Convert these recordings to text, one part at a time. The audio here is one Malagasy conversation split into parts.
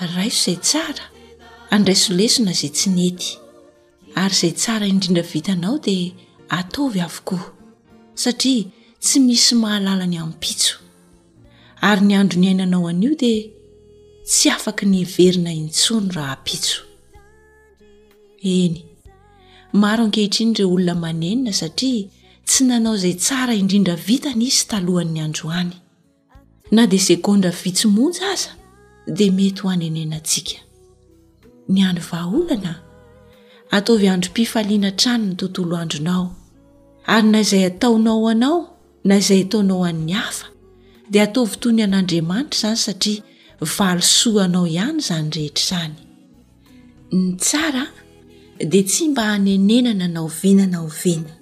Raiso izay tsara, andraiso lesona izay tsy nety, ary izay tsara indrindra vitanao dia ataovy avokoa, satria tsy misy mahalala ny ampitso, ary ny andro niainanao anio dia tsy afaka ny hiverina intsony rahampitso. Eny, maro ankehitriny ireo olona manenina satria tsy nanao izay tsara indrindra vitany izy talohan'ny androany. na dia segondra vitsy monja aza dia mety ho anenenantsika ny any vahaolana ataovy androm-pifaliana hatrany ny tontolo andronao ary na izay ataonao ho anao na izay ataonao an'ny hafa dia ataovy toy ny an'andriamanitra izany satria valisoa anao ihany izany rehetra izany ny tsara dia tsy mba hanenenana na oviana na oviana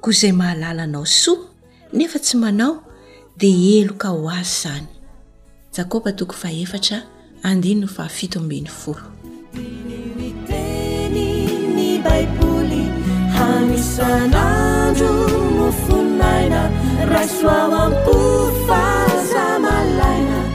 koa izay mahalala anao soa nefa tsy manao dia heloka ho azy izany jakoba toko fahefatra andiny no fahafito ambin'ny folo imiteny ny baiboly hamisanandro mofonaina raisoao ampo faza malaina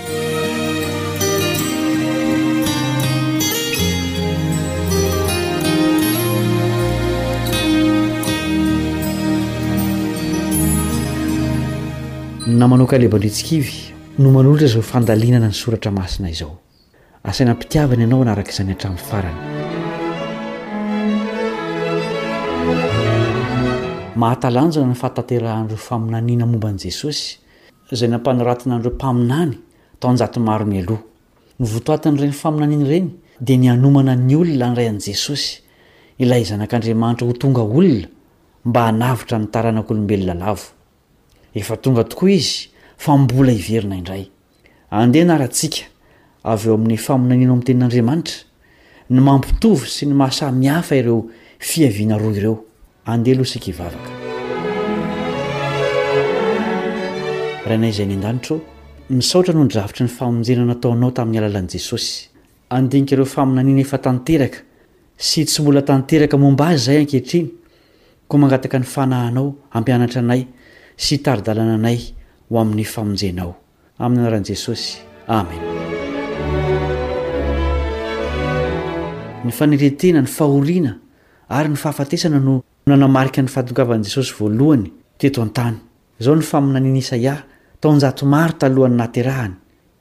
Namanao Kaleba Andriantsikivy no manolotra izao fandalinana ny soratra masina izao. Asaina am-pitiavana ianao hanaraka izany hatramin'ny farany. Mahatalanjona ny fahatanterahan'ireo faminaniana momba an'i Jesosy izay nampanoratana an'ireo mpaminany tao an-jato maro mialoha. Ny votoatin'ireny faminaniana ireny dia ny hanomana ny olona handray an'i Jesosy, ilay Zanak'Andriamanitra ho tonga olona mba hanavotra ny taranak'olombelona lavo. Efa tonga tokoa izy fa mbola hiverina indray. Andeha hanaratsika avy ao amin'ny faminanianao amin'ny Tenin'Andriamanitra. ny mampitovy sy ny maha samy hafa ireo fiaviana roa ireo. Andeha aloha isika hivavaka. Rainay izay any an-danitra ô, misaotra noho ny drafitry ny famonjena nataonao tamin'ny alalan'i Jesosy. Andinika ireo faminaniana efa tanteraka sy tsy mbola tanteraka momba Azy izahay ankehitriny, koa mangataka ny Fanahinao hampianatra anay sy hitari-dalana anay ho amin'ny famonjenao. Amin'ny anaran'i Jesosy, amena. Ny fanetren-tena, ny fahoriana ary ny fahafatesana no nanamarika ny fahatongavan'i Jesosy voalohany teto an-tany. Izao ny faminanian'i Isaia taonjato maro talohan'ny nahaterahany,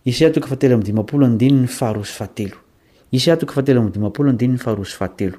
Isaia toko fahatelo amby dimampolo andininy faharoa sy fahatelo, Isaia toko fahatelo amby dimampolo andininy faharoa sy fahatelo,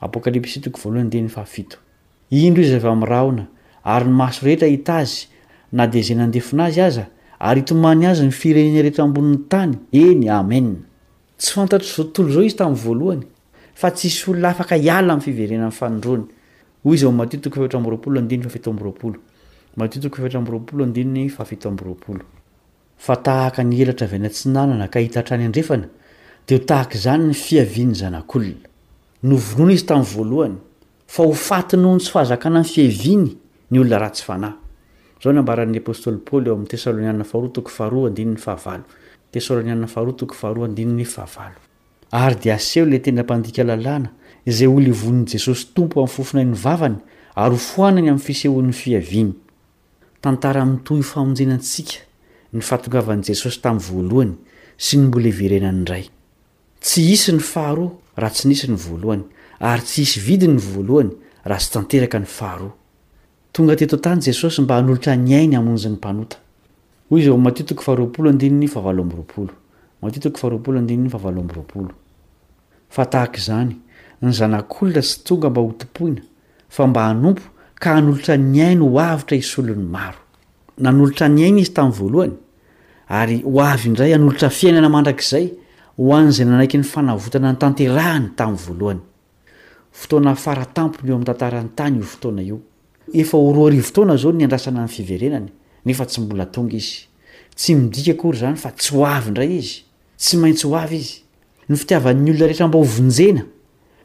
Apokalypsy toko voalohany andininy fahafito. Indro izy avy amin'ny rahona, ary ny maso rehetra hahita azy, na dia izay nandefona azy aza, ary hitomany azy ny firenena rehetra ambonin'ny tany. Eny, amena. Tsy fantatr'izao tontolo izao izy tamin'ny voalohany, fa tsy hisy olona afaka hiala amin'ny fiverenan'ny fanindroany. Hoy izy ao amin'ny Matio toko fahefatra amby roapolo andininy fahafito amby roapolo. Matio toko fahefatra amby roapolo andininy fahafito amby roapolo. Fa tahaka ny elatra avy any atsinanana ka hita hatrany andrefana, dia ho tahaka izany ny fiavian'ny Zanak'olona. Novonoina izy tamin'ny voalohany, fa ho faty noho ny tsy fahazakana ny fiaviany ny olona ratsy fanahy. Izao no ambaran'ny apostoly Paoly ao amin'ny Tesalonianina Faharoa toko faharoa andininy fahavalo, Tesalonianina Faharoa toko faharoa andininy fahavalo. Ary dia aseho ilay tena mpandika lalàna, izay ho levonin'i Jesosy Tompo amin'ny fofonain'ny vavany ary hofoanany amin'ny fisehoan'ny fiaviany. Tantara mitohy famonjena antsika ny fahatongavan'i Jesosy tamin'ny voalohany sy ny mbola hiverenan'ny Ray. Tsy hisy ny faharoa raha tsy nisy ny voalohany, ary tsy hisy vidiny ny voalohany raha tsy tanteraka ny faharoa. Tonga teto an-tany Jesosy mba hanolotra ny ainy hamonjy ny mpanota. Hoy izy ao amin'ny Matio toko faharoapolo andininy fahavalo amby roapolo, Matio toko faharoapolo andininy fahavalo amby roapolo, Fa tahaka izany, ny Zanak'olona tsy tonga mba hotompoina, fa mba hanompo, ka hanolotra ny ainy ho avotra hisolo ny maro. Nanolotra ny ainy izy tamin'ny voalohany, ary ho avy indray hanolotra fiainana mandrakizay ho an'izay nanaiky ny fanavotana notanterahiny tamin'ny voalohany. Fotoana fara tampony eo amin'ny tantaran'ny tany io fotoana io. Efa ho roa arivo taona izao no niandrasana ny fiverenany, nefa tsy mbola tonga izy. Tsy midika akory izany fa tsy ho avy indray izy. Tsy maintsy ho avy Izy. Ny fitiavan'ny olona rehetra mba hovonjena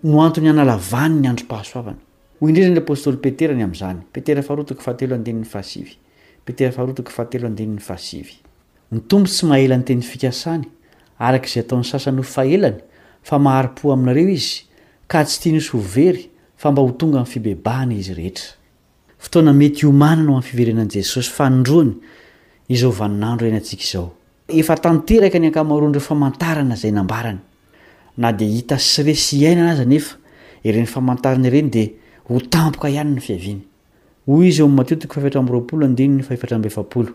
no antony hanalavany ny androm-pahasoavana. Hoy indrindra ny apostoly Petera ny amin'izany, Petera faharoa toko fahatelo andininy fahasivy, Petera faharoa toko fahatelo andininy fahasivy. Ny Tompo tsy maela ny teny fikasany, araka izay ataon'ny sasany ho fahelany, fa mahari-po aminareo Izy, ka tsy tiany hisy ho very, fa mba ho tonga amin'ny fibebahana izy rehetra. Fotoana mety hiomanana ho amin'ny fiverenan'i Jesosy fanindroany izao vaninandro iainantsika izao. Efa tanteraka ny ankamaroan'ireo famantarana izay nambarany. Na dia hita sy resy iainana aza anefa ireny famantarana ireny dia ho tampoka ihany ny fiaviany. Hoy izy ao amin'ny Matio toko fahefatra amby roapolo andininy fahefatra amby efapolo,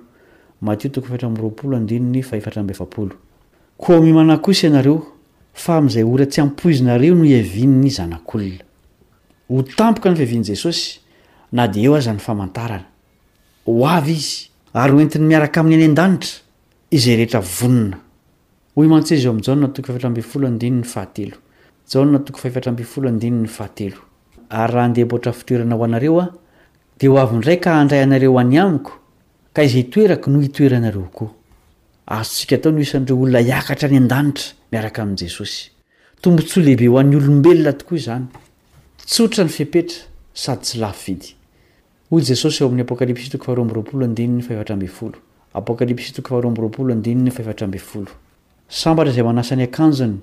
Matio toko fahefatra amby roapolo andininy fahefatra amby efapolo, Koa miomana kosa ianareo, fa amin'izay ora tsy ampoizinareo no hiavian'ny Zanak'olona. Ho tampoka ny fiavian'i Jesosy, na dia eo aza ny famantarana. Ho avy izy, ary hoentiny miaraka aminy any an-danitra izay rehetra vonona. Hoy mantsy izy ao amin'ny Jaona toko fahefatra ambin'ny folo andininy fahatelo, Jaona toko fahefatra ambin'ny folo andininy fahatelo, Ary raha handeha hamboatra fitoerana ho anareo aho, dia ho avy indray ka handray anareo any amiko, Ka izay itoerako no hitoeranareo koa. Azontsika atao ny ho isan'ireo olona hiakatra any an-danitra miaraka amin'i Jesosy. Tombontsoa lehibe ho an'ny olombelona tokoa izany. Tsotra ny fepetra sady tsy lafo vidy. Hoy Jesosy ao amin'ny Apokalypsy toko faharoa amby roapolo andininy fahefatra ambin'ny folo, Apokalypsy toko faharoa amby roapolo andininy fahefatra ambin'ny folo, Sambatra izay manasa ny akanjony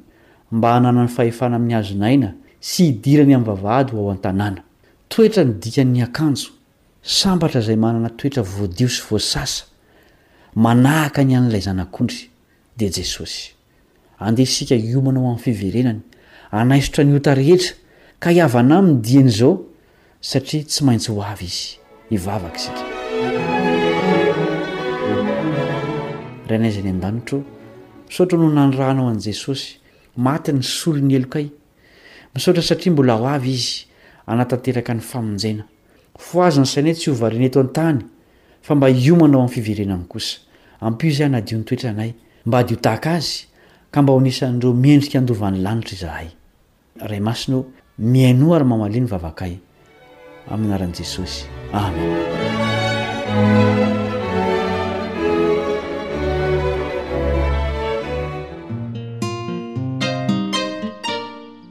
mba hananany fahefana amin'ny hazon'aina sy hidirany amin'ny vavahady ho ao an-tanàna. Toetra ny dikan'ny akanjo. Sambatra izay manana toetra voadio sy voasasa manahaka ny an'ilay Zanak'ondry, dia Jesosy. Andeha isika hiomana ho amin'ny fiverenany, hanaisotra ny ota rehetra, ka hihavana Aminy dieny izao, satria tsy maintsy ho avy Izy. Hivavaka isika. Rainay izay any An-danitra ô, misaotra noho ny nanirahanao an'i Jesosy, maty nisolo ny helokay. Misaotra satria mbola ho avy Izy, hanatanteraka ny famonjena. Fohazo ny sainay tsy ho variana eto an-tany fa mba hiomana ho amin'ny fiverenany kosa. Ampio izay hanadio ny toetranay mba hadio tahaka Azy ka mba ho anisan'ireo miendrika handovan'ny lanitra izahay. Ray Masina ô, mihainoa ary mamalia ny vavakay. Amin'ny anaran'i Jesosy. Amena.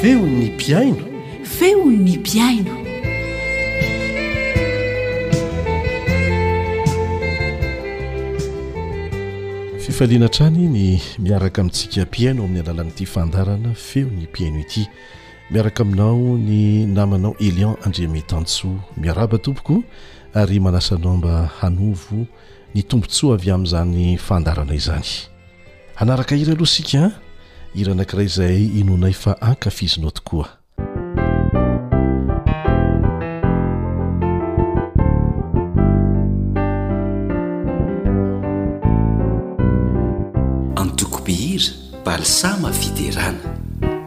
Feon'ny mpihaino. Feon'ny mpihaino. Fifaliana hatrany ny miaraka amintsika mpihaino amin'ny alalan'ity fandarana Feon'ny mpihaino ity. Miaraka aminao ny namanao Elian Andriamitansoa. Miaraba tompoko ary manasanao mba hanovo ny tombontsoa avy amin'izany fandarana izany. Hanaraka hira aloha isika an, hira anankiray izay inoanay fa ankafizinao tokoa. Antoko mpihira, Balsama Fiderana.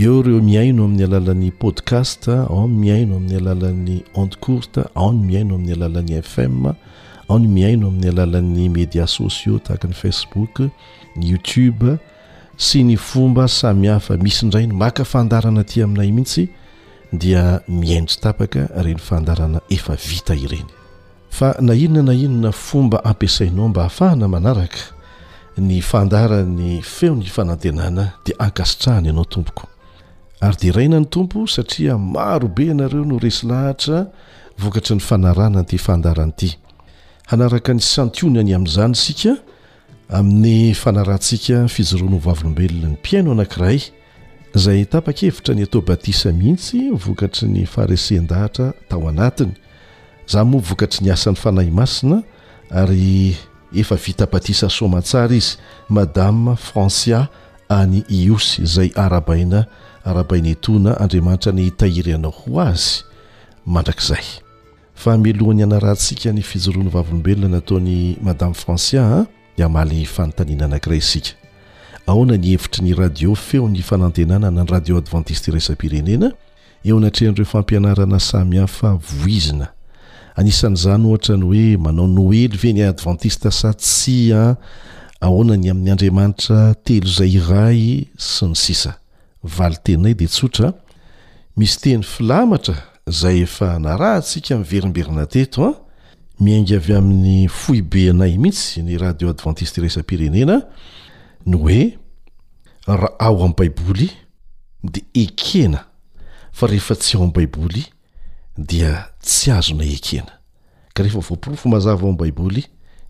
Eo ireo mihaino amin'ny alalan'ny podcast, ao ny mihaino amin'ny alalan'ny ondes courtes, ao ny mihaino amin'ny alalan'ny FM, ao ny mihaino amin'ny alalan'ny médias sociaux tahaka ny Facebook, ny YouTube sy ny fomba samihafa. Misy indray ny maka fandarana aty aminay mihitsy dia mihaino tsy tapaka ireny fandarana efa vita ireny. Fa na inona na inona fomba ampiasainao mba hahafahana manaraka ny fandaharan'ny feon'ny fanantenana dia ankasitrahany ianao tompoko. Ary deraina ny Tompo satria maro be ianareo no resy lahatra vokatry ny fanarahana an'ity fandaharana ity. Hanaraka ny santionany amin'izany isika Amin'ny fanarahantsika fijoroana ho vavolombelona ny mpihaino anankiray izay tapa-kevitra ny atao batisa mihitsy vokatry ny faharesen-dahatra tao anatiny. Izany moa vokatry ny asan'ny Fanahy Masina ary efa vita batisa soa aman-tsara izy, Madame Francia any Ihosy, izay arahabaina arahabaina etoana. Andriamanitra anie hitahiry anao ho Azy mandrakizay. Fa mialohan'ny hanarahantsika ny fijoroan'ny vavolombelona nataon'i Madame Francia a, dia hamaly fanontaniana anankiray isika. Ahoana ny hevitry ny Radio Feon'ny Fanantenana na ny Radio Advantista Iraisam-pirenena eo anatrehan'ireo fampianarana samihafa voizina? Anisan'izany ohatra ny hoe manao Noely ve ny Advantista sa tsia? Ahoana ny amin'ny Andriamanitra telo izay iray? sy ny sisa. Valin-teninay dia tsotra, misy teny filamatra izay efa narahantsika miverimberina teto an! miainga avy amin'ny foibenay mihitsy ny Radio Adventiste Iraisam-pirenena, ny hoe raha ao amin'ny Baiboly dia ekena fa rehefa tsy ao amin'ny Baiboly dia tsy azonay ekena, ka rehefa voaporofo mazava ao amin'ny Baiboly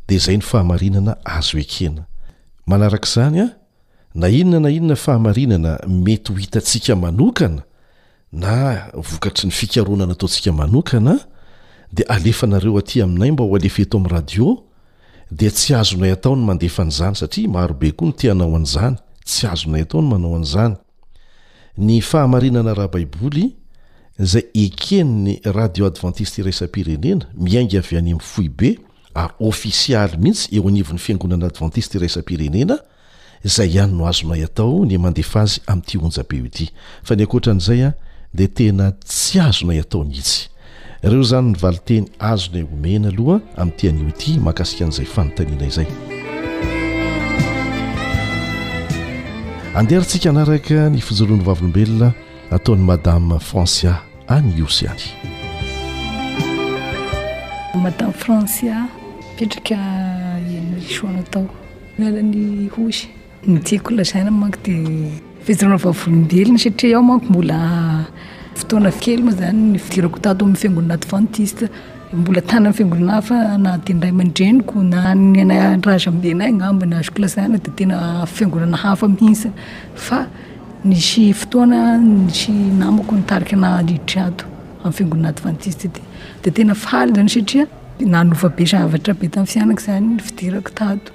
dia izay no fahamarinana azo ekena. Manaraka izany an! Na inona na inona fahamarinana mety ho hitantsika manokana na vokatry ny fikarohana nataontsika manokana dia alefanareo aty aminay mba ho alefa eto amin'ny radio dia tsy azonay atao ny mandefa an'izany satria maro be koa no te hanao an'izany, tsy azonay atao ny manao an'izany. Ny fahamarinana ara-baiboly izay eken'ny Radio Adventiste Iraisam-pirenena, miainga avy any amin'ny foibe ary ofisialy mihitsy eo anivon'ny Fiangonana Adventiste Iraisam-pirenena, Izay ihany no azonay atao ny mandefa azy amin'ity onjabe io ity fa ny ankoatran'izay dia tena tsy azonay atao mihitsy. Ireo izany ny valinteny azonay omena aloha amin'ity anio ity mahakasika an'izay fanontaniana izay. Andeha ary tsika hanaraka ny fijoroan'ny vavolombelona ataon'i Madame Francia any Ihosy any. Madame Francia, apetraka emission-nao tao. Anaran'i Hosy. Ny tiako lazaina manko dia fijoroana vavolombelony satria aho manko mbola fotoana kely moa izany nidirako tato amin'ny fiangonana advantista. Mbola tany amin'ny fiangonana hafa na dia ny ray aman-dreniko na ny anay razambe anay angamba no azoko lazaina dia tena fiangonana hafa mihitsy. Fa nisy fotoana nisy namako nitarika ahy nandritry ato amin'ny fiangonana advantista ity dia tena faly izany satria Nanova be zavatra be tamin'ny fiainako izany ny fidirako tato,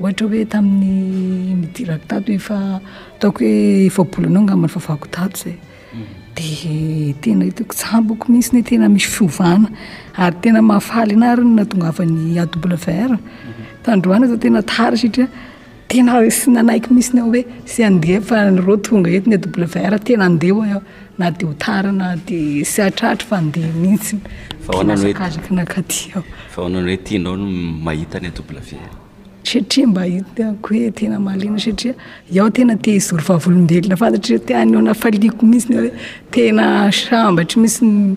ohatra hoe tamin'ny nidirako tato efa ataoko hoe efa-bolana eo angamba nivavahako tato izay, dia tena hitako tsapako mihitsy ny hoe tena misy fiovana, ary tena mahafaly anahy ary ny nahatongavan'ny AWR, tandroana aza tena tara satria. Tena sy nanaiky mihitsy aho hoe tsy handeha efa ireo tonga eto ny WR tena handeha hoy aho na dia ho tara na dia tsy hahatratra fa handeha mihitsy. Fa ahoana no hoe sakazaka nakaty aho. Fa ahoana no hoe tianao ny mahita ny WR? Satria mba hitako hoe tena mahaliana satria iaho tena te hizoro vavolombelona fantatro hoe te haneho ny hafaliako mihitsy hoe tena sambatra mihitsy ny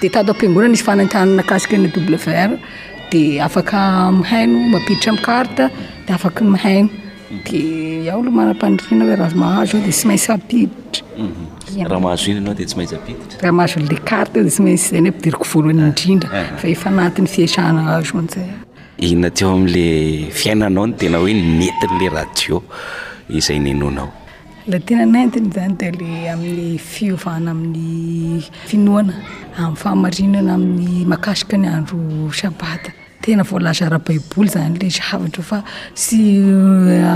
Dia tato am-piangonana nisy fanentanana mikasika ny WR dia afaka mihaino mampiditra amin'ny carte dia afaka mihaino dia ao no manam-paniriana hoe raha mahazo aho dia tsy maintsy hampiditra mhm. raha mahazo inona ianao dia tsy maintsy hampiditra raha mahazo le carte dia tsy maintsy izay ny ampidiriko voalohany ah, indrindra ah. fa efa anatin'ny fiasana azo an'izay inona teo amin'le fiainanao ny tena hoe netin'le radio izay nenonao Ilay tena nentiny izany dia ilay amin'ny fiovana amin'ny finoana, amin'ny fahamarinana amin'ny mahakasika ny andro sabata. Tena voalaza ara-baiboly izany ilay zavatra fa tsy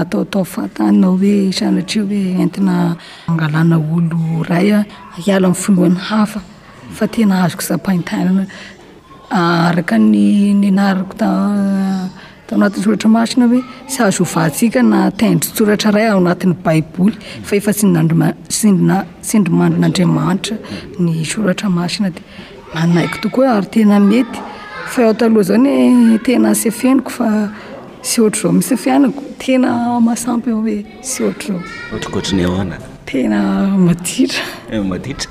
ataotao fahatany hoe sanatria hoe entina hangalana olo iray hiala amin'ny finoan'ny hafa fa tena azoko sampain-tanana. Araka ny nianarako tao anatin'ny soratra masina hoe tsy azo hovahantsika na tendron-tsoratra iray ao anatin'ny baiboly fa efa tsindandrima- tsindina- tsindrimandrin'Andriamanitra ny soratra masina de manaiky tokoa ary tena mety fa eo taloha zao anie tena sy afeniko fa sy ohatr'izao mihintsy fiainako tena mahasampy hoe sy ohatr'izao. Ohatrokoatry ny ahoana? Tena maditra. Tena maditra?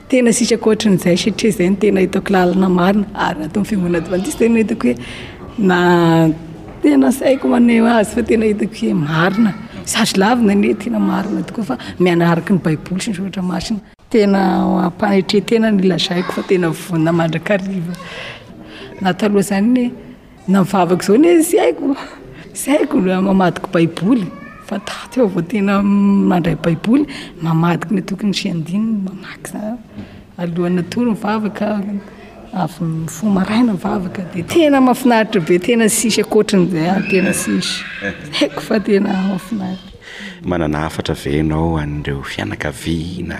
Tena sisy ankoatran'izay satria izay no tena hitako lalana marina ary raha toa ny fiangonana advantista no hitako hoe na tena saiko maneho azy fa tena hitako hoe marina. Sazy lavina anie tena marina tokoa fa mianaraka ny baiboly sy ny soratra masina. Tena ampanetren-tena ny lazaiko fa tena vonona mandrakariva na taloha izany ny. Na mivavaka izao anie tsy haiko, tsy haiko raha mamadika baiboly fa tato aho vao tena mandray baiboly, mamadika ny tokony sy andininy, mamaky zany alohan'ny hatory mivavaka, avy mifoha maraina mivavaka dia tena mahafinaritra be, tena tsisy ankoatran'izay ary tena tsisy, haiko fa tena mahafinaritra. Manana hafatra ve ianao ho an'ireo fianakaviana?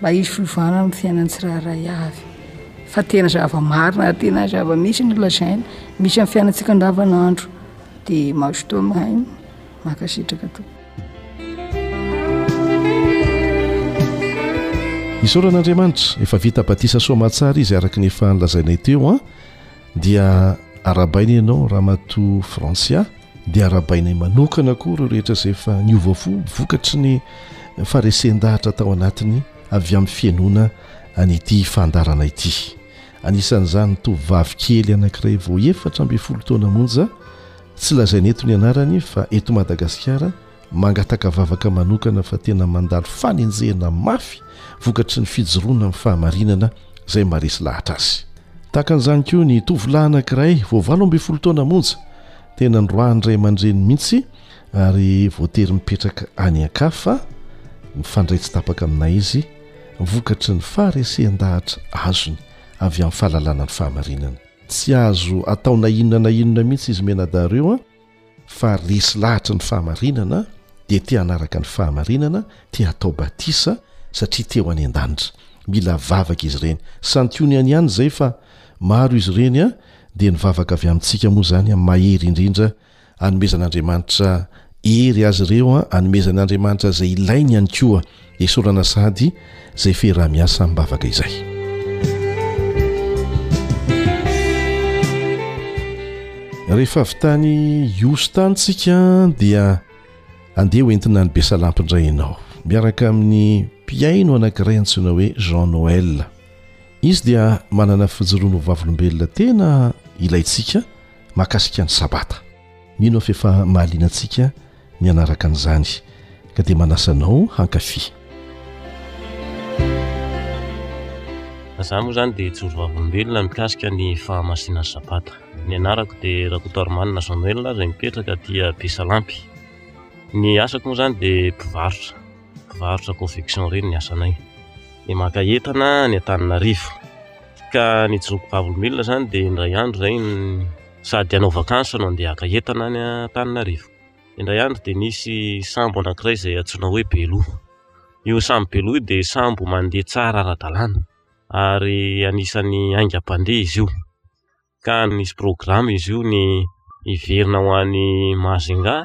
Mba hisy fiovana amin'ny fiainan'ny tsirairay avy fa tena zava-marina ary tena zava-misy no lazaina, misy amin'ny fiainantsika andavanandro dia mazotoa mahay, mankasitraka tompoko. Isaoran'Andriamanitra, efa vita batisa soa aman-tsara izy araka ny efa nolazainay teo an. Dia arahabaina ianao Ramatoa Francia, dia arahabainay manokana koa ireo rehetra izay efa niova fo vokatry ny faharesen-dahatra tao anatiny avy amin'ny fihainoana an'ity fandaharana ity. Anisan'izany ny tovovavy kely anankiray vao efatra ambin'ny folo taona monja, tsy lazaina eto ny anarany fa eto Madagasikara Mangataka vavaka manokana fa tena mandalo fanenjehana mafy vokatry ny fijoroana amin'ny fahamarinana izay maharesy lahatra azy. Tahaka an'izany koa ny tovolahy anankiray vao valo ambin'ny folo taona monja, tena noroahan'ny ray aman-dreniny mihitsy ary voatery mipetraka any an-kafa, mifandray tsy tapaka aminay izy vokatry ny faharesen-dahatra azony avy amin'ny fahalalana ny fahamarinana. Tsy azo atao na inona na inona mihitsy izy mianadahy ireo a! fa resy lahatry ny fahamarinana dia te hanaraka ny fahamarinana te hatao batisa satria te ho any an-danitra mila vavaka izy ireny santionany ihany izay fa maro izy ireny a dia ny vavaka avy amintsika moa izany amin'ny mahery indrindra anomezan'andriamanitra hery azy ireo a anomezan'andriamanitra izay ilainy ihany koa Esorana sahady izay fiaraha-miasa am-bavaka izay. Rehefa avy tany Ihosy tany tsika dia andeha ho entina any Besalampy indray ianao miaraka amin'ny mpihaino anankiray antsoina hoe Jean Noël. Izy dia manana fijoroana ho vavolombelona tena ilaintsika mahakasika ny sabata. Mino aho fa efa mahaliana antsika ny hanaraka an'izany, ka dia manasa anao hankafy. Fa za moa zany dia tsy ory vavolombelona mikasika ny fahamasinan'ny Sabata. Ny anarako dia Rakotoarimanana Jean Noël izay mipetraka aty Besalampy. Ny asako moa zany dia mpivarotra, mpivarotra confection ireny ny asanay. Dia maka entana any Antananarivo. Ka ny joko vavolombelona zany dia indray andro izay ny. Sady hanao vakansy no handeha haka entana any Antananarivo. Indray andro dia nisy sambo anankiray izay antsoina hoe Beloha. Io sambo Beloha io dia sambo mandeha tsara ara-dalàna ary anisan'ny haingam-pandeha izy io. Ka nisy programa izy io ny hiverina ho any Majunga.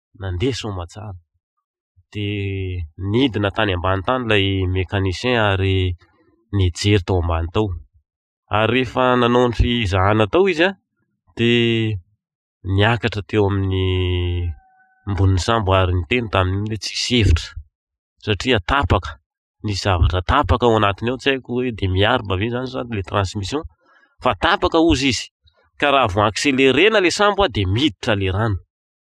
nandeha soamatsara dia nidina tany ambany tany ilay mécanicien ary nijery tao ambany tao ary rehefa nanao ny fizahana tao izy an dia niakatra teo amin'ny ambonin'ny sambo ary niteny tamin'iny hoe tsisy hevitra satria tapaka nisy zavatra tapaka ao anatiny ao tsy haiko hoe dia miarba ve zany sa le transmission fa tapaka hozy izy ka raha vao accélérena le sambo dia miditra le rano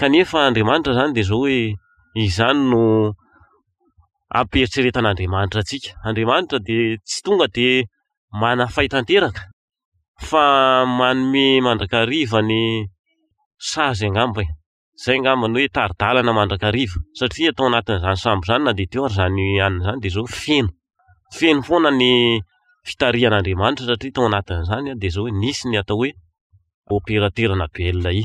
Kanefa Andriamanitra izany dia izao hoe, izany no ampiheritreretan'Andriamanitra antsika. Andriamanitra dia tsy tonga dia manafay tanteraka fa manome mandrakariva ny sazy angamba e. Izay angamba ny hoe tari-dalana mandrakariva. Satria tao anatin'izany sambo izany na dia teo aza izany alina izany dia izao feno. Feno foana ny fitarihan'Andriamanitra satria tao anatin'izany dia izao hoe nisy ny atao hoe opérateur-na Bela I.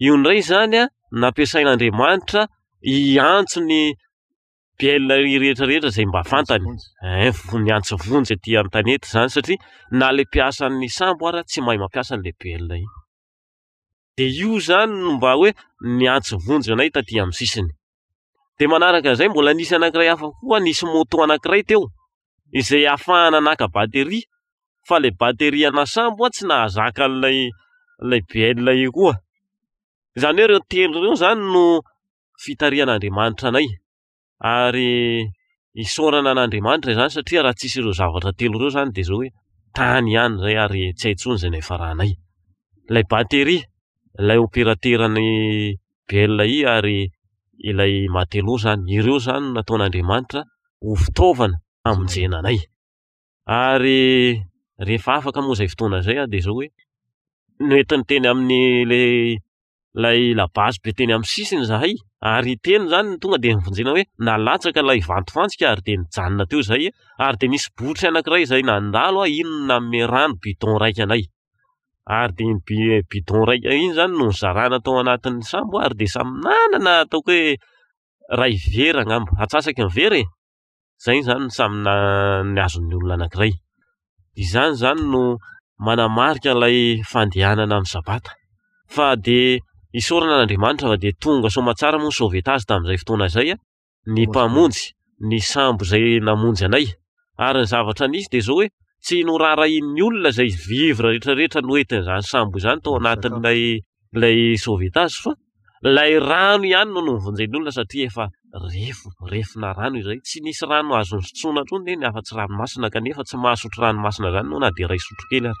Io indray izany an, nampiasain'Andriamanitra hiantso ny mpihaino ahy rehetra rehetra izay mba fantany. Eh, vo- niantso vonjy aty an-tanety izany satria na ilay mpiasan'ny sambo ara tsy mahay mampiasa an'ilay BL iny. Dia io izany no mba hoe niantso vonjy anay taty amin'ny sisiny. Dia manaraka an'izay mbola nisy anankiray hafa koa, nisy moto anankiray teo. izay hahafahana naka batterie fa ilay batterie ana sambo tsy nahazaka an'ilay ilay BL io koa. Izany hoe ireo telo ireo izany no fitarihan'Andriamanitra anay ary isaorana an'Andriamanitra izany satria raha tsy hisy ireo zavatra telo ireo izany dia izao hoe tany ihany izay ary tsy hay intsony izay niafaranay. Ilay batterie, ilay operateran'ny Bela I ary ilay Matelot zany, ireo zany no nataon'Andriamanitra ho fitaovana hamonjena anay. Ary rehefa afaka moa izay fotoana izay dia izao hoe noentiny teny amin'ny ilay labazy be teny amin'ny sisiny izahay ary teny izany no tonga dia nivonjena hoe nalatsaka ilay vatofantsika ary dia nijanona teo izahay ary dia nisy botry anankiray izay nandalo inona nanome rano bidon iraika anay. ary dia iny bi- bidon raika iny izany no nizarana tao anatin'ny sambo ary dia samy nanana ataoko hoe iray vera angamba, antsasaky ny vera e, izay izany no samy na- ny azon'ny olona anankiray, izany izany no manamarika ilay fandehanana amin'ny sabata, fa dia isaorana an'Andriamanitra fa dia tonga soamantsara moa ny sauvetage tamin'izay fotoana izay an, ny Mpamonjy, ny sambo izay namonjy anay. Ary ny zavatra nisy dia izao hoe, tsy noraharahian'ny olona izay vivres rehetra rehetra noentin'izany sambo izany tao anatin'ilay ilay sauvetage fa ilay rano ihany no novonjen'ny olona satria efa refo, refona rano izay. Tsy nisy rano azony sotroina intsony neny afa-tsy ranomasina kanefa tsy mahasotro ranomasina izany ianao na dia iray sotrokely ary.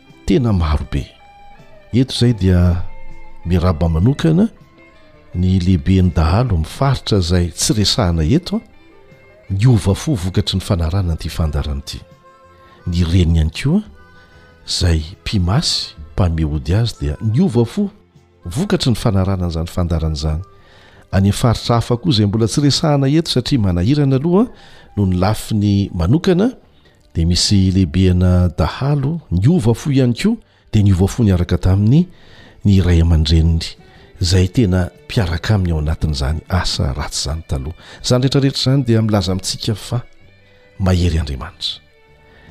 tena marobe eto izay dia miraba manokana ny lehiben'ny dahalo amin'ny faritra izay tsy resahana eto ny ova fo vokatry ny fanarana an'ity fandarana ity ny reniny ihany koa izay mpimasy mpame ody azy dia ny ova fo vokatry ny fanarana an'izany fandarana izany any amin'ny faritra hafa koa izay mbola tsy resahana eto satria manahirana aloha no ny lafiny manokana dia misy lehibena dahalo niova fo ihany koa dia niova fo niaraka taminy ny iray aman-dreniny izay tena mpiaraka aminy ao anatin'izany asa ratsy izany taloha izany rehetrarehetra izany dia milaza amintsika fa mahery andriamanitra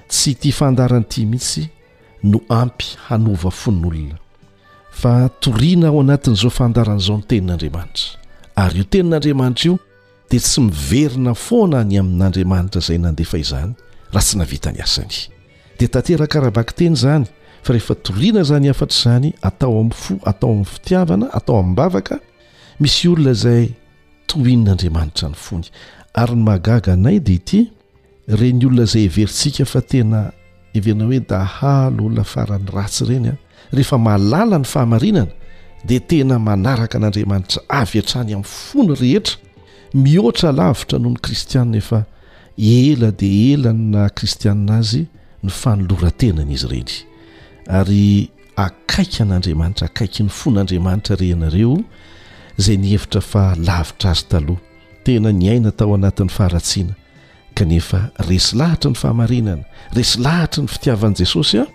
tsy ity fandarany ity mihitsy no ampy hanova fon'olona fa toriana ao anatin'izao fandaran'izao ny tenin'andriamanitra ary io tenin'andriamanitra io dia tsy miverina foana any amin'Andriamanitra izay nandefa izany raha tsy navita ny asany. Dia tanteraka ara-bakiteny izany fa rehefa toriana izany hafatra izany atao amin'ny fo, atao amin'ny fitiavana, atao amim-bavaka, misy olona izay tohin'Andriamanitra ny fony. Ary ny mahagaga anay dia ity, Ireny olona izay heverintsika fa tena heverina hoe dahalo, olona farany ratsy ireny, rehefa mahalala ny fahamarinana dia tena manaraka an'Andriamanitra avy hatrany amin'ny fony rehetra, mihoatra lavitra noho ny kristiana efa ela dia ela ny naha kristiana azy ny fanoloran-tenany izy ireny. Ary akaiky an'Andriamanitra, akaiky ny fon'Andriamanitra re ianareo izay nihevitra fa lavitra azy taloha. Tena niaina tao anatin'ny faharatsiana kanefa resy lahatra ny fahamarinana, resy lahatra ny fitiavan'i Jesosy aho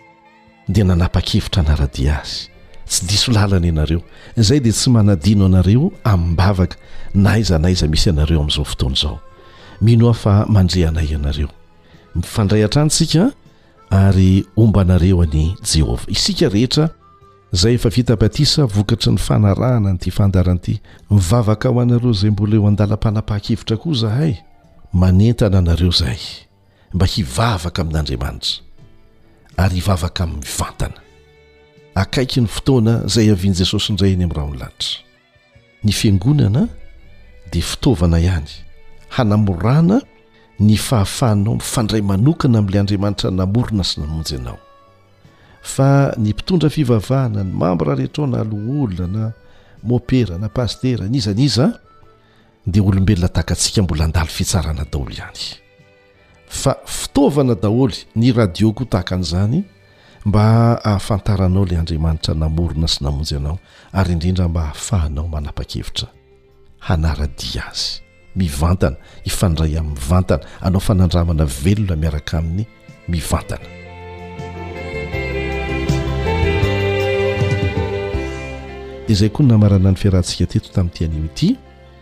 dia nanapa-kevitra hanara-dia Azy. Tsy diso lalana ianareo. Izay dia tsy manadino anareo amim-bavaka na aiza na aiza misy anareo amin'izao fotoana izao. Mino aho fa mandre anay ianareo. Mifandray hatrany isika ary homba anareo an'i Jehovah. Isika rehetra. Izay efa vita batisa vokatry ny fanarahana an'ity fandaharana ity. Mivavaka ho anareo izay mbola eo an-dalam-panapahan-kevitra koa izahay. Manentana anareo izahay mba hivavaka amin'Andriamanitra ary hivavaka mivantana. Akaiky ny fotoana izay havian'i Jesosy indray eny amin'ny rahon'ny lanitra. Ny fiangonana dia fitaovana ihany hanamorana ny fahafahanao mifandray manokana amin'ilay Andriamanitra namorona sy namonjy anao. Fa ny mpitondra fivavahana, ny mambra rehetra ao na loholona na mopera na pasitera n'iza n'iza dia olombelona tahaka antsika mbola handalo fitsarana daholo ihany. Fa fitaovana daholo ny radio koa tahaka an'izany mba ahafantaranao ilay Andriamanitra namorona sy namonjy anao ary indrindra mba ahafahanao manapa-kevitra hanara-dia Azy mivantana, hifandray aminy mivantana, hanao fanandramana velona miaraka aminy mivantana. Dia izay koa ny namarana ny fiarahantsika teto tamin'ity anio ity.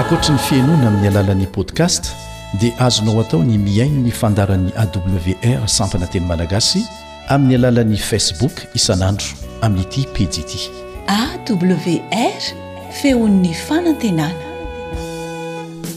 Ankoatry ny fihenoana amin'ny alalan'ny podcast dia azonao atao ny mihaino ny fandaharan'ny awr sampana teny malagasy amin'ny alalan'ny facebook isan'andro amin'ity pejy ity. AWR feon'ny fanantenana.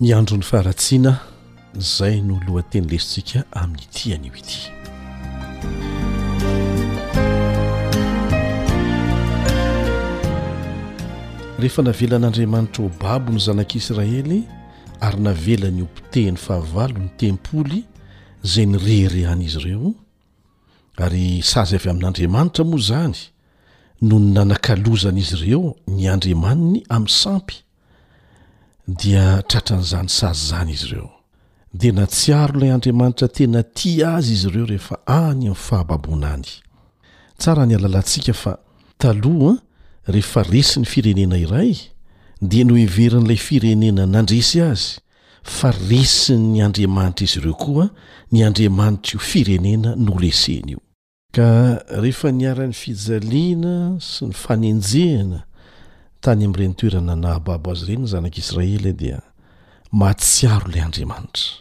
Ny andron'ny faharatsiana izay no lohateny lesintsika amin'ny tian'io ity rehefa navelan'andriamanitra ho babo ny zanak'isiraely ary navelany ho potehiny fahavalo ny tempoly izay ny rehirehan'izy ireo ary sazy avy amin'andriamanitra moa izany noho ny nanakalozan'izy ireo ny andriamaniny amin'ny sampy dia tratran'izany sazy izany izy ireo. Dia natsiaro ilay Andriamanitra tena tia azy izy ireo rehefa any amin'ny fahababoana any. Tsara ny halalantsika fa taloha, rehefa resy ny firenena iray, dia noheverin'ilay firenena nandresy azy fa resin'ny Andriamanitra izy ireo koa, ny Andriamanitr'io firenena noreseny io. Ka rehefa niharan'ny fijaliana sy ny fanenjehana tany amin'ireny toerana nahababo azy ireny ny zanak'i Israely, dia mahatsiaro ilay Andriamanitra,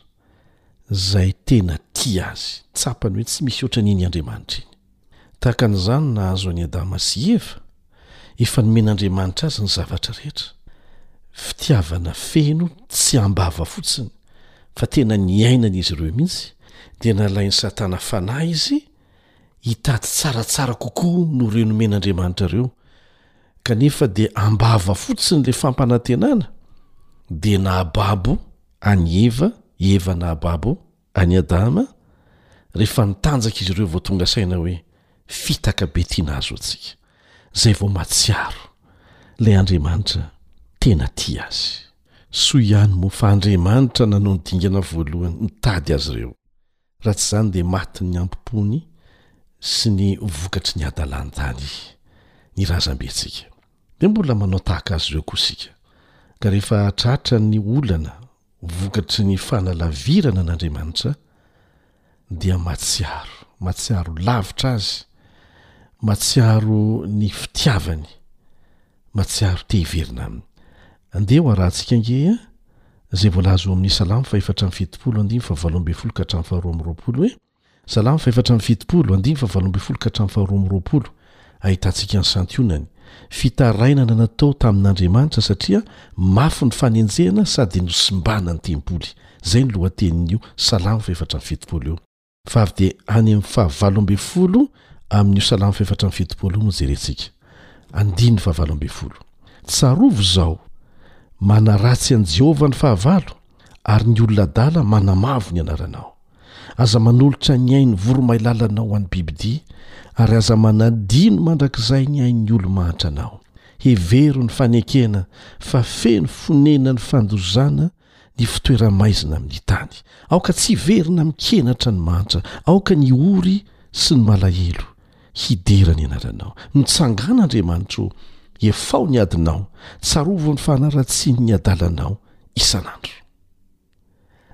izay tena tia azy. Tsapany hoe tsy misy hoatran'iny Andriamanitra iny. Tahaka an'izany nahazo an'i Adama sy i Eva, Efa nomen'Andriamanitra azy ny zavatra rehetra. Fitiavana feno tsy am-bava fotsiny fa tena niainany izy ireo mihitsy dia nalain'i Satana fanahy izy hitady tsaratsara kokoa noho ireo nomen'Andriamanitra ireo kanefa dia am-bava fotsiny ilay fampanantenana dia nahababo an'i Eva, Eva nahababo An'i Adama, rehefa nitanjaka izy ireo vao tonga saina hoe fitaka be tiana hahazo antsika, izay vao mahatsiaro ilay Andriamanitra tena tia azy. Soa ihany moa fa Andriamanitra nanao ny dingana voalohany nitady azy ireo, raha tsy izany dia matin'ny hampom-pony sy ny vokatry ny hadalan-tany ny razambentsika. Dia mbola manao tahaka azy ireo koa isika, ka rehefa tratra ny olana vokatry ny fanalavirana an'Andriamanitra, dia mahatsiaro, mahatsiaro lavitra Azy, mahatsiaro ny fitiavany, mahatsiaro te hiverina Aminy. Andeha hoarahantsika ange izay voalaza ao amin'ny Salamo fahefatra amby fitopolo, andininy fahavalo ambin'ny folo ka hatramin'ny faharoa amby roapolo hoe. Salamo fahefatra amby fitopolo, andininy fahavalo ambin'ny folo ka hatramin'ny faharoa amby roapolo, ahitantsika ny santionany, Fitarainana natao tamin'Andriamanitra satria mafy ny fanenjehana sady nosimbana ny tempoly. Izay no lohatenin'io Salamo fahefatra amby fitopolo io. Fa avy dia any amin'ny fahavalo ambin'ny folo amin'io Salamo fahefatra amby fitopolo io no jerentsika. Andininy fahavalo ambin'ny folo. Tsarovy izao, Manaratsy an'i Jehovah ny fahavalo, ary ny olona adala manamavo ny anaranao. Aza manolotra ny ain'ny voromailala anao ho an'ny bibidia, ary aza manadino mandrakizay ny ain'ny olo-mahantra anao. Hevero ny fanekena fa feno fonenan'ny fandozana ny fitoera-maizina amin'ny tany. Aoka tsy hiverina mikenatra ny mahantra, aoka ny ory sy ny malahelo hidera ny anaranao. Mitsangàna, Andriamanitro ô, efao ny adinao, tsarovo ny fanaratsian'ny adalanao isan'andro.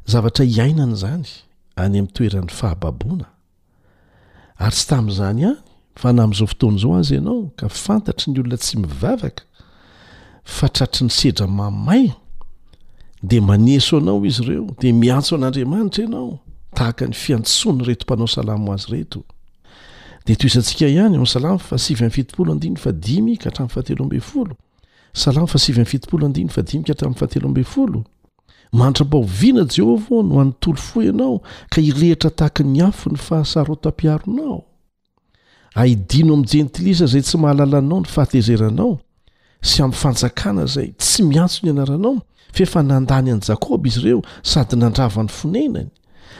zavatra iainana izany any amin'ny toeran'ny fahababoana. Ary tsy tamin'izany ihany, fa na amin'izao fotoana izao aza ianao ka fantatry ny olona tsy mivavaka fa tratry ny sedra mamay, dia maneso anao izy ireo, dia miantso an'Andriamanitra ianao, tahaka ny fiantsoan'ireto mpanao salamo azy ireto. Dia tohizantsika ihany amin'ny salamo fahasivy amin'ny fitopolo andininy fadimy ka hatramin'ny fahatelo ambin'ny folo. Salamo fahasivy amin'ny fitopolo andininy fadimy ka hatramin'ny fahatelo ambin'ny folo. Mandra-pahoviana Jehovah no hanontolo fo ianao ka hirehitra tahaka ny afo ny fahasarotam-piaronao? Ahidino amin'ny jentilisa izay tsy mahalala anao ny fahatezeranao sy amin'ny fanjakana izay tsy miantso ny anaranao, f'efa nandany an'i Jakoba izy ireo sady nandrava ny fonenany.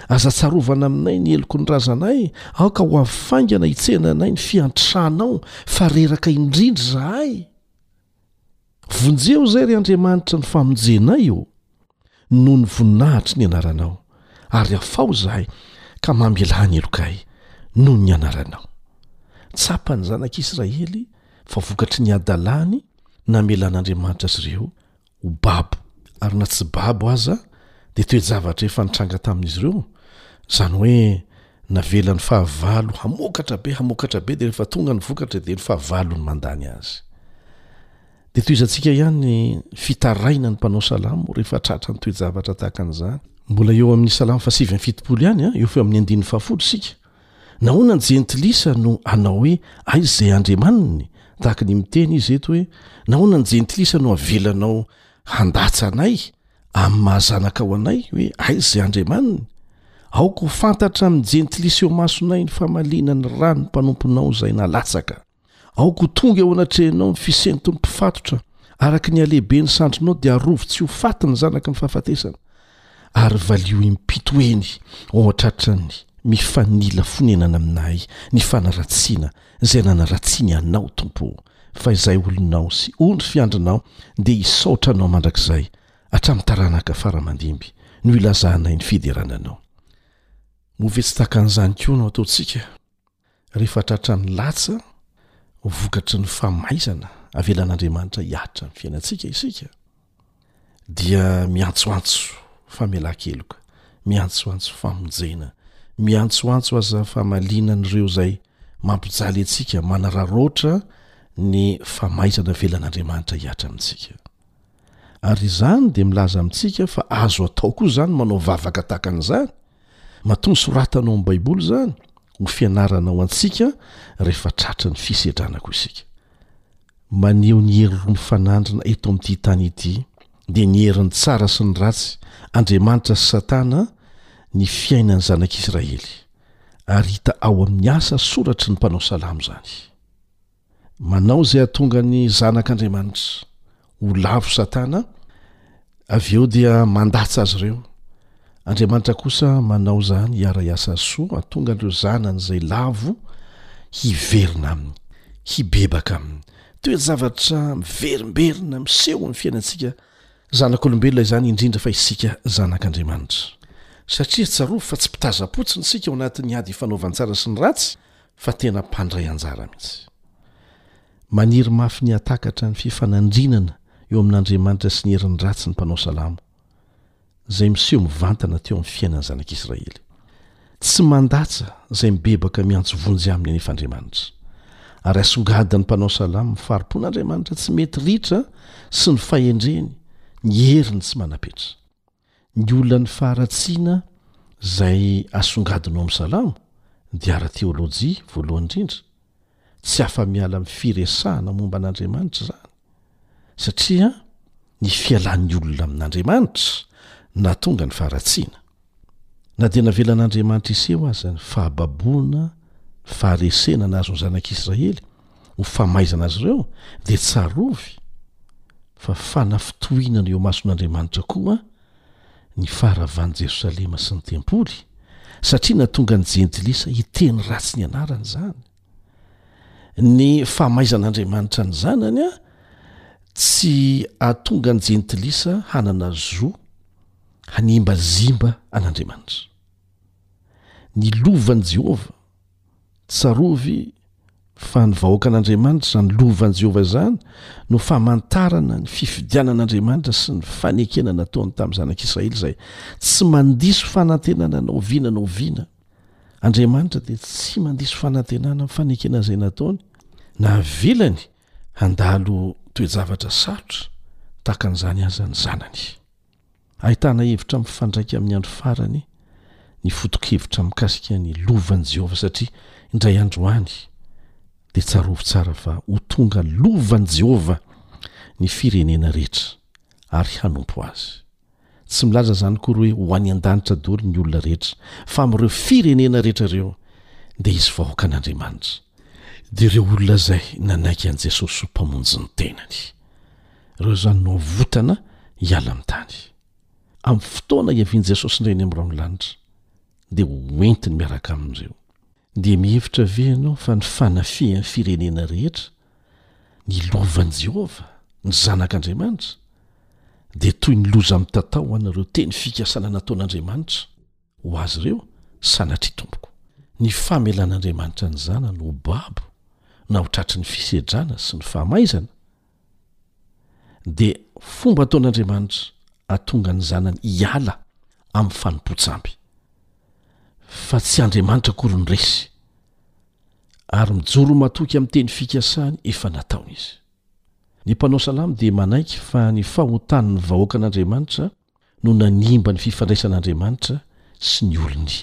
Aza tsarovana aminay ny heloky ny razanay, aoka ho avy faingana hitsena anay ny fiantranao fa reraka indrindra izahay. Vonjeo izay ry Andriamanitra ny famonjenay ô, noho ny voninahitry ny anaranao, ary afaho izahay ka mamelà ny helokay noho ny anaranao. Tsapan'ny zanak'i Israely fa vokatry ny hadalany namelan'Andriamanitra azy ireo ho babo. Ary na tsy babo aza dia toe-javatra efa nitranga tamin'izy ireo, izany hoe, Navelany fahavalo hamokatra be hamokatra be dia rehefa tonga ny vokatra dia ny fahavalo no mandany azy. Dia tohizantsika ihany ny fitarainan'ny mpanao salamo rehefa tratra ny toe-javatra tahaka an'izany. Mbola eo amin'ny salamo fahasivy amby fitopolo ihany, eo feo amin'ny andininy fahafolo isika. Nahoana ny jentilisa no hanao hoe aiza izay andriamaniny? Tahaka ny miteny izy eto hoe nahoana ny jentilisa no avelanao handatsa anay? amin'ny maha zanakao anay hoe aiza Andriamaniny? Aoka ho fantatra amin'ny jentilisa eo masonay ny famaliana ny rany mpanomponao izay nalatsaka. Aoka ho tonga eo anatrehanao ny fisenton'ny mpifatotra araka ny alehibe ny sandrinao dia arovy tsy ho faty ny zanaky ny fahafatesana ary valio impito heny ao an-tratran'ny mifanila fonenana aminay ny fanaratsiana izay nanaratsy ny anao Tompo o, fa izay olonao sy ondry fiandrinao dia hisaotra anao mandrakizay hatramin'ny taranaka fara aman-dimby no hilazanay ny fiderana anao. Moa ve tsy tahaka an'izany koa no ataontsika rehefa tratran'ny latsa ho vokatry ny famaizana avelan'Andriamanitra hihatra ny fiainantsika isika? dia miantsoantso famelan-keloka, miantsoantso famonjena, miantsoantso aza famaliana an'ireo izay mampijaly antsika, manararaotra ny famaizana velan'Andriamanitra hihatra amintsika. Ary izany dia milaza amintsika fa azo atao koa izany manao vavaka tahaka an'izany, matoa ny soratanao amin'ny Baiboly izany ho fianarana ho antsika rehefa tratra ny fisedrana koa isika. Maneho ny hery roa mifanandrina eto amin'ity tany ity, dia ny herin'ny tsara sy ny ratsy, Andriamanitra sy Satana, ny fiainan'ny zanak'Israely. Ary hita ao amin'ny asa soratry ny mpanao salamo izany. Manao izay hahatonga ny zanak'Andriamanitra ho lavo Satana Avy eo dia mandatsa azy ireo. Andriamanitra kosa manao izany hiara-hiasa soa hahatonga an'ireo zanany izay lavo hiverina aminy, hibebaka aminy. Toe-javatra miverimberina miseho amin'ny fiainantsika zanak'olombelona izany, indrindra fa isika zanak'Andriamanitra. Satria tsarovy fa tsy mpitazam-potsiny isika ao anatin'ny ady ifanaovan-tsara sy ny ratsy fa tena mpandray anjara mihitsy. Maniry mafy ny hahatakatra ny fifanandrinana eo amin'Andriamanitra sy ny herin'ny ratsy ny mpanao salamo, izay miseho mivantana teo amin'ny fiainan'ny zanak'Israely. Tsy mandatsa izay mibebaka miantso vonjy aminy anefa Andriamanitra, ary asongadin'ny mpanao salamo ny fahari-pon'Andriamanitra tsy mety ritra sy ny fahendreny, ny heriny tsy manam-petra. Ny olan'ny faharatsiana izay asongadinao amin'ny Salamo dia ara-teolojia, voalohany indrindra. Tsy afa-miala amin'ny firesahana momba an'Andriamanitra izany, satria ny fialan'ny olona amin'Andriamanitra no nahatonga ny faharatsiana. Na dia navelan'Andriamanitra hiseho aza ny fahababoana, ny faharesena nahazo ny zanak'Israely, ho famaizana azy ireo dia tsarovy fa fanafitohinana eo mason'Andriamanitra koa ny faharavan'i Jerosalema sy ny tempoly satria natonga ny jentilisa hiteny ratsy ny anarany izany. Ny famaizan'Andriamanitra ny zanany a tsy atonga ny jentilisa hanana zo hanimbazimba an'Andriamanitra. Ny lovan'i Jehovah Tsarovy fa ny vahoakan'Andriamanitra, izany lovan'i Jehovah izany, no famantarana ny fifidianan'Andriamanitra sy ny fanekena nataony tamin'ny zanak'Israely izay tsy mandiso fanantenana na oviana na oviana. Andriamanitra dia tsy mandiso fanantenana amin'ny fanekena izay nataony, na havelany handalo toe-javatra sarotra tahaka an'izany aza ny zanany. Ahitana hevitra mifandraika amin'ny andro farany ny foto-kevitra mikasika ny lovan'i Jehovah, satria indray andro any dia tsarovy tsara fa ho tonga lovan'i Jehovah ny firenena rehetra ary hanompo azy. Tsy milaza izany akory hoe ho any an-danitra daholo ny olona rehetra, fa amin'ireo firenena rehetra ireo dia hisy vahoakan'Andriamanitra, dia ireo olona izay nanaiky an'i Jesosy ho Mpamonjy ny tenany. ireo zany no avotana hiala amin'ny tany. Amin'ny fotoana hiavian'i Jesosy indray eny amin'ny rahon'ny lanitra, dia ho entiny miaraka aminy ireo. Dia mihevitra ve ianao fa ny fanafehan'ny firenena rehetra ny lovan'i Jehovah, ny Zanak'Andriamanitra, dia toy ny loza mitatao ho an'ireo teny fikasana nataon'Andriamanitra ho azy ireo, sanatria, tompoko? Ny famelan'Andriamanitra ny zanany ho babo na ho tratry ny fisedrana sy ny famaizana, dia fomba ataon'Andriamanitra atonga ny zanany hiala amin'ny fanompoan-tsamby fa tsy Andriamanitra akory ny resy ary mijoro matoky amin'ny teny fikasany efa nataony izy. Ny mpanao salamo dia manaiky fa ny fahotan'ny vahoakan'Andriamanitra no nanimba ny fifandraisan'Andriamanitra sy ny olony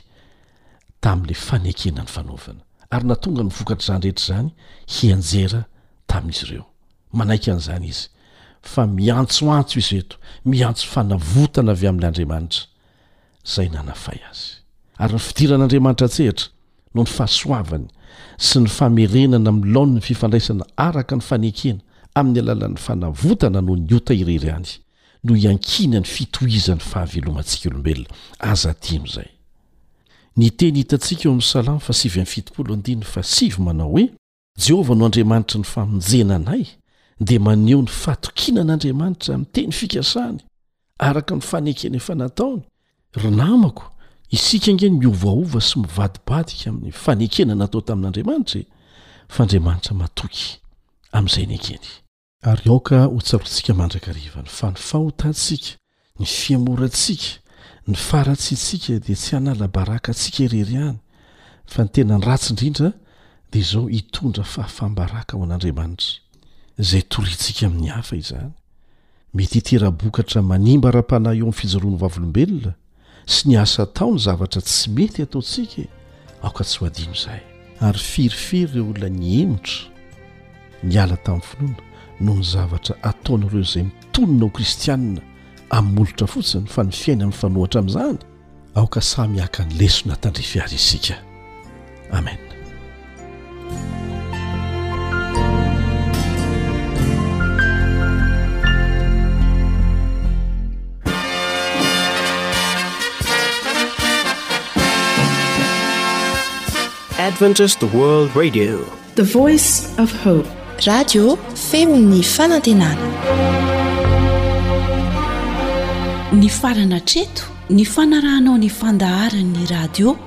tamin'ilay fanekena nifanaovana, ary nahatonga ny vokatr'izany rehetra izany hianjera tamin'izy ireo. Manaiky an'izany izy, fa miantsoantso izy eto, miantso fanavotana avy amin'ilay Andriamanitra izay nanafay azy. Ary ny fidiran'Andriamanitra an-tsehatra no ny fahasoavany sy ny famerenana amin'ny laoniny ny fifandraisana araka ny fanekena amin'ny alalan'ny fanavotana noho ny ota irery ihany, no iankinan'ny fitohizan'ny fahavelomantsika olombelona, aza hadino izay. Ny teny hitantsika eo amin'ny Salamo fahasivy amby fitopolo andininy fahasivy manao hoe, Jehovah no Andriamanitry ny famonjena anay, dia maneho ny fatokiana an'Andriamanitra amin'ny teny fikasany, araka ny fanekeny efa nataony. Ry namako, isika ange miovaova sy mivadibadika amin'ny fanekena natao tamin'Andriamanitra e! fa Andriamanitra matoky amin'izay nekeny. Ary aoka ho tsaroantsika mandrakariva ny fa ny fahotantsika, ny fihemorantsika, ny faharatsiantsika dia tsy hanala baraka antsika irery ihany, fa ny tena ratsy indrindra dia izao hitondra fahafaham-baraka ho an'Andriamanitra, izay toriantsika amin'ny hafa izany. Mety hitera-bokatra manimba ara-panahy eo amin'ny fijoroan'ny vavolombelona sy ny asa atao ny zavatra tsy mety ataontsika e! aoka tsy ho adino izay. Ary firy firy ireo olona nihemotra, niala tamin'ny finoana noho ny zavatra ataon'ireo izay mitonona ho kristianina amin'ny molotra fotsiny fa ny fiainany mifanohitra amin'izany? Aoka samy haka ny lesona tandrify azy isika. Amen. Adventist World Radio. The Voice of Hope. Radio Femon'ny Fanantenana. Ny farana treto ny fanarahanao ny fandaharan'ny radio